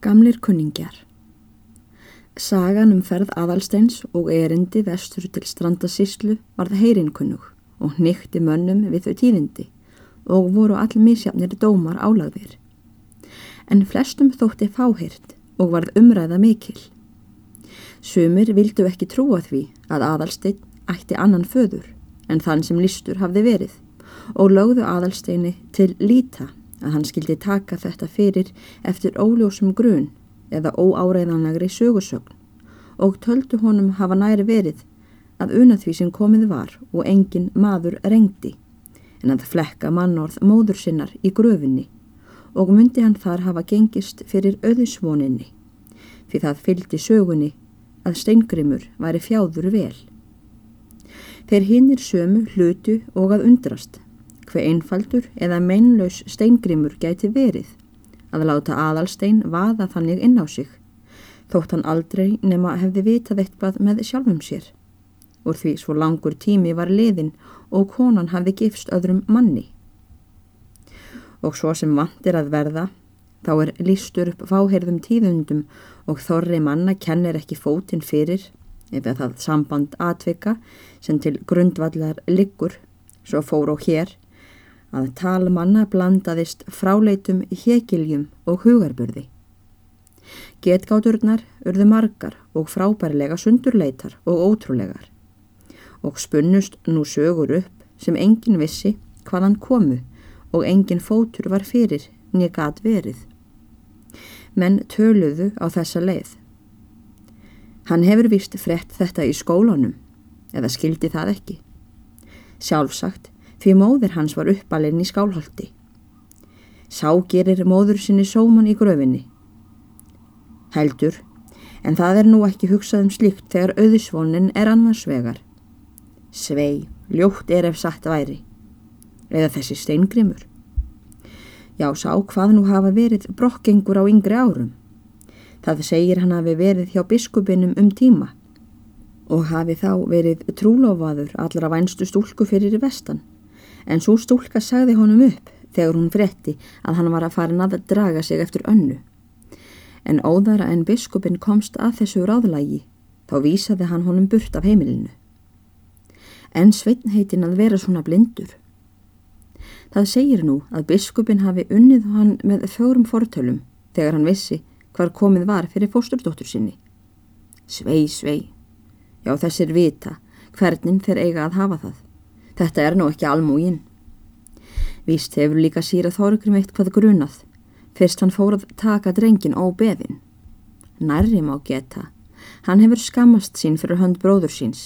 Gamlir kunningjar Sagan um ferð aðalsteins og erindi vestur til strandasíslu varð heyrinkunnug og nýtti mönnum við þau tíðindi og voru all mísjafnir dómar álagðir. En flestum þótti fáhirt og varð umræða mikil. Sumir vildu ekki trúa því að aðalstein ætti annan föður en þann sem listur hafði verið og lögðu aðalsteini til líta að hann skildi taka þetta fyrir eftir óljósum grun eða óáreiðanlegri sögursögn og töldu honum hafa næri verið að una því sem komið var og engin maður reyndi en að flekka mannorð móður sinnar í gröfinni og myndi hann þar hafa gengist fyrir öðusvoninni því það fylgdi sögunni að steingrimur væri fjáður vel. Þeir hinnir sömu hlutu og að undrast hver einfaldur eða meinlaus steingrimur gæti verið að láta aðalstein vaða þannig inn á sig þótt hann aldrei nema hefði vitað eitthvað með sjálfum sér. Úr því svo langur tími var liðin og konan hafði gifst öðrum manni. Og svo sem vantir að verða þá er lístur upp fáherðum tíðundum og þorri manna kennir ekki fótinn fyrir eða það samband atvika sem til grundvallar liggur svo fór og hér að talmanna blandaðist fráleitum hekiljum og hugarburði. Getgáturnar urðu margar og frábærlega sundurleitar og ótrúlegar og spunnust nú sögur upp sem engin vissi hvaðan komu og engin fótur var fyrir negat verið. Menn töluðu á þessa leið. Hann hefur vist frett þetta í skólanum eða skildi það ekki. Sjálfsagt því móðir hans var uppalinn í skálholti. Sá gerir móður sinni sóman í gröfinni. Heldur, en það er nú ekki hugsað um slíkt þegar auðisvonin er annars vegar. Svei, ljótt er ef satt væri. Eða þessi steingrimur. Já, sá hvað nú hafa verið brokkengur á yngri árum. Það segir hann hafi verið hjá biskupinum um tíma og hafi þá verið trúlofaður allra vænstu stúlku fyrir vestan en svo stúlka sagði honum upp þegar hún fretti að hann var að fara að draga sig eftir önnu. En óðara en biskupin komst að þessu ráðlægi, þá vísaði hann honum burt af heimilinu. En sveitnheitin að vera svona blindur. Það segir nú að biskupin hafi unnið hann með fjórum fortölum þegar hann vissi hvar komið var fyrir fósturdóttur sinni. Svei, svei. Já, þessir vita hvernig þeir eiga að hafa það. Þetta er nú ekki almúgin. Víst hefur líka síra Þorgrim eitthvað grunað, fyrst hann fór að taka drengin á beðin. Nærri má geta, hann hefur skamast sín fyrir hönd bróður síns.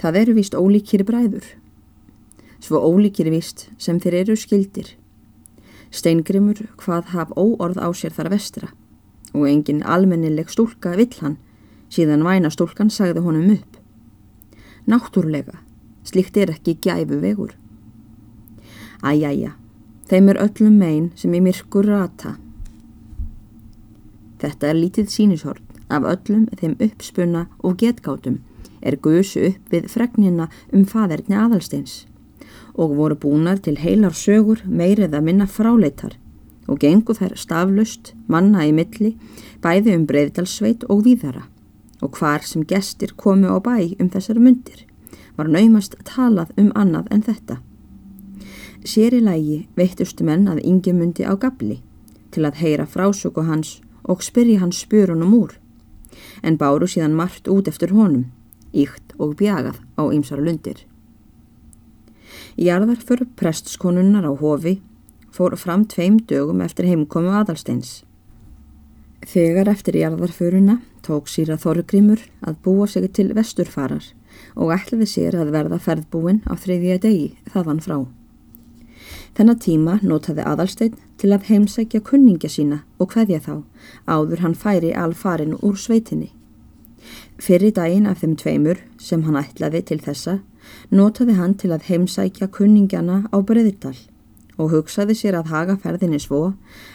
Það eru víst ólíkir bræður. Svo ólíkir víst sem þeir eru skildir. Steingrimur hvað haf óorð á sér þar vestra og engin almennileg stúlka vill hann síðan væna stúlkan sagði honum upp. Náttúrlega Slikt er ekki gæfu vegur. Æjæja, þeim er öllum megin sem í myrkur rata. Þetta er lítið sínishort af öllum þeim uppspunna og getgátum er guðsu upp við fregnina um faderni aðalsteins og voru búnar til heilar sögur meirið að minna fráleitar og gengu þær staflust manna í milli bæði um breyðdalsveit og víðara og hvar sem gestir komu á bæ um þessar myndir var naumast talað um annað en þetta. Sér í lægi veittustu menn að yngi myndi á gabli til að heyra frásöku hans og spyrja hans spyrunum úr, en báru síðan margt út eftir honum, íkt og bjagað á ymsar lundir. Jarðar fyrir prestskonunnar á hofi fór fram tveim dögum eftir heimkomu aðalsteins. Þegar eftir jarðarföruna tók síra Þorgrimur að búa sig til vesturfarar og ætlaði sér að verða ferðbúin á þriðja degi þaðan frá. Þennan tíma notaði aðalsteinn til að heimsækja kunningja sína og hveðja þá áður hann færi alfarin úr sveitinni. Fyrir daginn af þeim tveimur sem hann ætlaði til þessa notaði hann til að heimsækja kunningjana á Breðital og hugsaði sér að haga ferðinni svo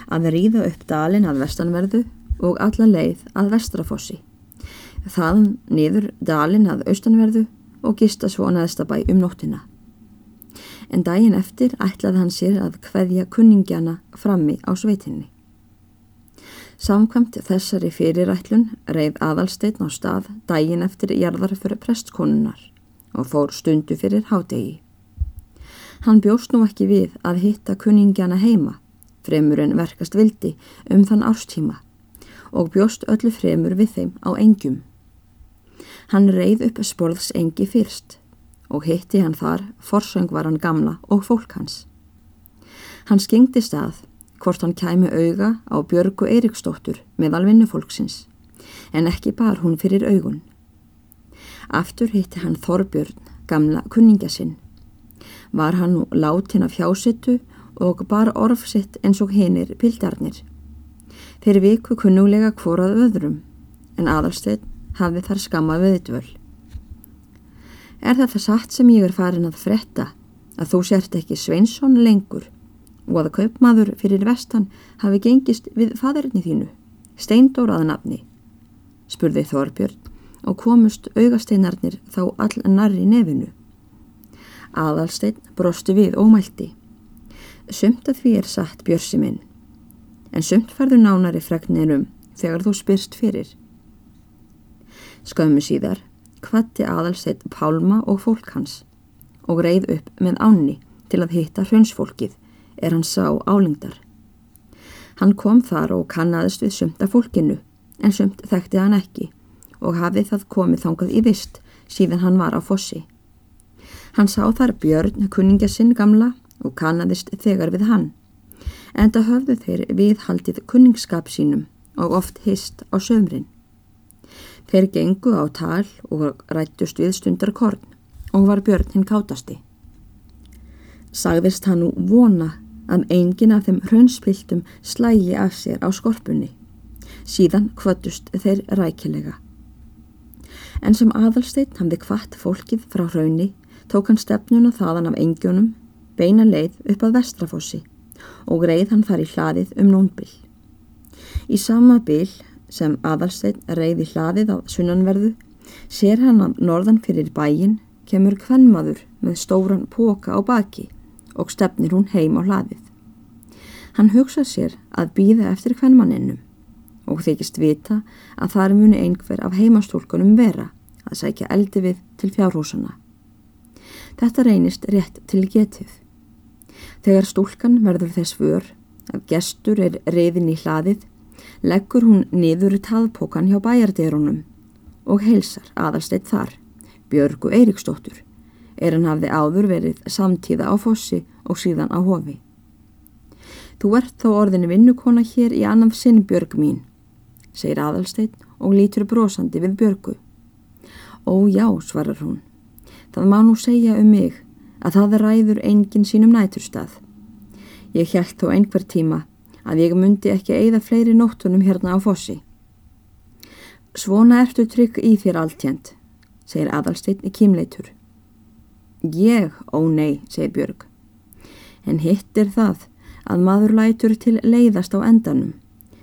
að ríða upp dalin að vestanverðu og alla leið að vestrafossi þaðan niður dalin að austanverðu og gista svo að neðstabæ um nóttina. En daginn eftir ætlaði hann sér að hveðja kunningjana frammi á sveitinni. Samkvæmt þessari fyrirætlun reið aðalsteitn á stað dægin eftir jarðar fyrir prestkonunnar og fór stundu fyrir hádegi. Hann bjóst nú ekki við að hitta kunningjana heima, fremur en verkast vildi um þann árstíma og bjóst öllu fremur við þeim á engjum. Hann reið upp sporðs engi fyrst og hitti hann þar forsöngvaran gamla og fólk hans. Hann skengdi stað hvort hann kæmi auga á Björgu Eiriksdóttur meðal vinnufólksins, en ekki bar hún fyrir augun. Aftur hitti hann Þorbjörn, gamla kunninga sinn. Var hann nú látin af hjásittu og bar orfsitt eins og hinnir pildarnir. Þeir viku kunnulega hvorað öðrum, en aðalsteinn hafði þar skamað viðdvöl. Er þetta satt sem ég er farin að fretta, að þú sért ekki Sveinsson lengur, og að kaupmaður fyrir vestan hafi gengist við faderinni þínu, steindóraða nafni, spurði Þorbjörn og komust augasteinarnir þá all narri nefinu. Aðalstein brostu við ómælti. Sumt að því er satt björsi minn, en sumt færður nánari fregnirum þegar þú spyrst fyrir. Skömmu síðar kvatti aðalstein Pálma og fólk hans og reið upp með áni til að hitta hraunsfólkið er hann sá álingdar. Hann kom þar og kannaðist við sumt af fólkinu en sumt þekkti hann ekki og hafið það komið þangað í vist síðan hann var á fossi. Hann sá þar Björn, kuninga sinn gamla og kannaðist þegar við hann. Enda höfðu þeir viðhaldið kunningskap sínum og oft hist á sömrin. Þeir gengu á tal og rættust við stundar korn og var Björn hinn kátasti. Sagðist hann nú vona að engin af þeim hraunsspiltum slægi af sér á skorpunni. Síðan kvöttust þeir rækilega. En sem aðalsteinn hafði kvart fólkið frá hraunni tók hann stefnuna þaðan af engjónum, beina leið upp að vestrafossi og greið hann þar í hlaðið um nónbill. Í sama bill sem aðalsteinn reið í hlaðið á sunnanverðu sér hann að norðan fyrir bæin kemur kvennmaður með stóran póka á baki og stefnir hún heim á hlaðið. Hann hugsa sér að býða eftir hvernmanninnum og þykist vita að þar muni einhver af heimastólkunum vera að sækja eldi við til fjárhúsana. Þetta reynist rétt til getið. Þegar stúlkan verður þess vör að gestur er reyðin í hlaðið, leggur hún niður taðpókan hjá bæjarderunum og heilsar aðalsteitt þar, Björgu Eiriksdóttur er hann hafði áður verið samtíða á fossi og síðan á hofi. Þú ert þá orðin vinnukona hér í annaf sinn Björg mín, segir aðalsteinn og lítur brosandi við Björgu. Ó já, svarar hún, það má nú segja um mig að það ræður enginn sínum næturstað. Ég held þó einhver tíma að ég myndi ekki eigða fleiri nóttunum hérna á fossi. Svona ertu trygg í þér alltjent, segir aðalsteinn í kímleitur. Ég, ó nei, segir Björg. En hitt er það að maður lætur til leiðast á endanum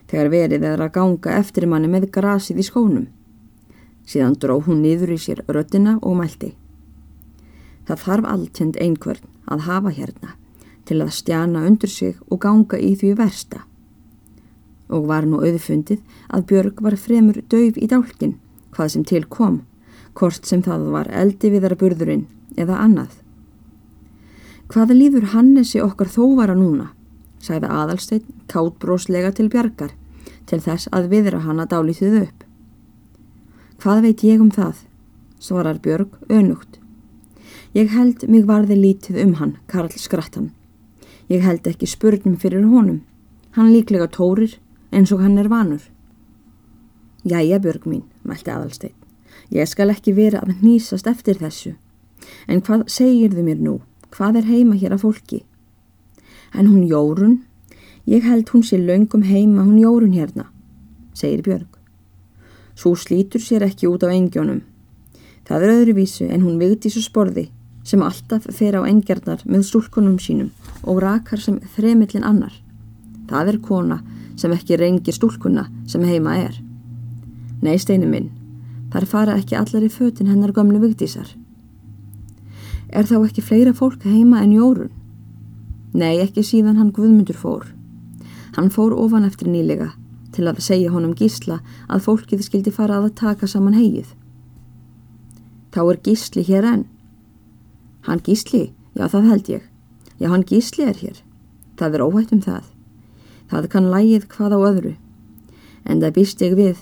þegar verið er að ganga eftir manni með grasið í skónum. Síðan dró hún niður í sér röttina og mælti. Það þarf alltjent einhvern að hafa hérna til að stjana undir sig og ganga í því versta. Og var nú auðfundið að Björg var fremur döf í dálkin hvað sem til kom, hvort sem það var eldi viðara burðurinn eða annað. Hvað líður Hannesi okkar þóvara núna, sagði aðalsteinn káttbróslega til bjargar til þess að viðra hann að dálítið upp. Hvað veit ég um það, svarar Björg önugt. Ég held mig varði lítið um hann, Karl Skrattan. Ég held ekki spurnum fyrir honum. Hann líklega tórir eins og hann er vanur. Jæja, Björg mín, mælti aðalsteinn. Ég skal ekki vera að nýsast eftir þessu. En hvað segir þau mér nú? Hvað er heima hér að fólki? En hún Jórun? Ég held hún sé laungum heima hún Jórun hérna, segir Björg. Svo slítur sér ekki út á engjónum. Það er öðruvísu en hún vigti svo sporði sem alltaf fer á engjarnar með stúlkunum sínum og rakar sem þremillin annar. Það er kona sem ekki reyngir stúlkunna sem heima er. Nei, steinu minn, þar fara ekki allar í fötin hennar gamlu vigtísar. Er þá ekki fleira fólk heima en Jórun? Nei, ekki síðan hann Guðmundur fór. Hann fór ofan eftir nýlega til að segja honum gísla að fólkið skildi fara að taka saman hegið. Þá er gísli hér enn. Hann gísli, já það held ég. Já hann gísli er hér. Það er óhætt um það. Það kann lægið hvað á öðru. En það býst ég við.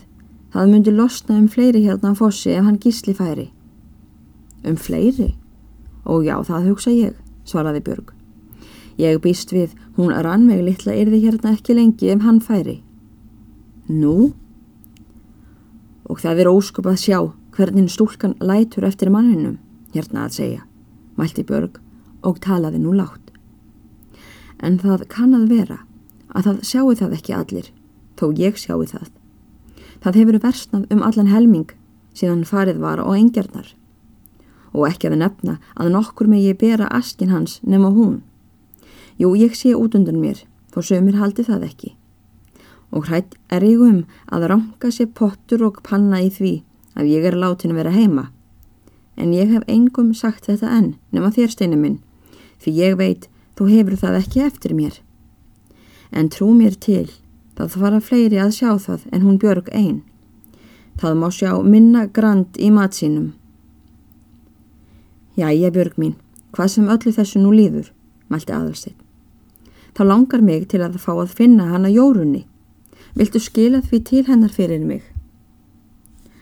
Það myndi losna um fleiri hérna á fossi ef hann gísli færi. Um fleiri? Og já, það hugsa ég, svaraði Björg. Ég býst við, hún rann mig litla yrði hérna ekki lengi ef hann færi. Nú? Og það er ósköp að sjá hvernig stúlkan lætur eftir manninum, hérna að segja, mælti Björg og talaði nú látt. En það kann að vera að það sjáu það ekki allir, þó ég sjáu það. Það hefur versnað um allan helming síðan farið var á engjarnar og ekki að nefna að nokkur með ég bera askin hans nema hún. Jú, ég sé út undan mér, þó sömur haldi það ekki. Og hrætt er ég um að ranga sér pottur og panna í því að ég er látin að vera heima. En ég hef engum sagt þetta enn, nema þér steinu minn, því ég veit þú hefur það ekki eftir mér. En trú mér til, það fara fleiri að sjá það en hún björg einn. Það má sjá minna grand í matsínum. Já, ég björg mín, hvað sem öllu þessu nú líður, mælti aðalstinn þá langar mig til að fá að finna hana jórunni. Viltu skila því til hennar fyrir mig?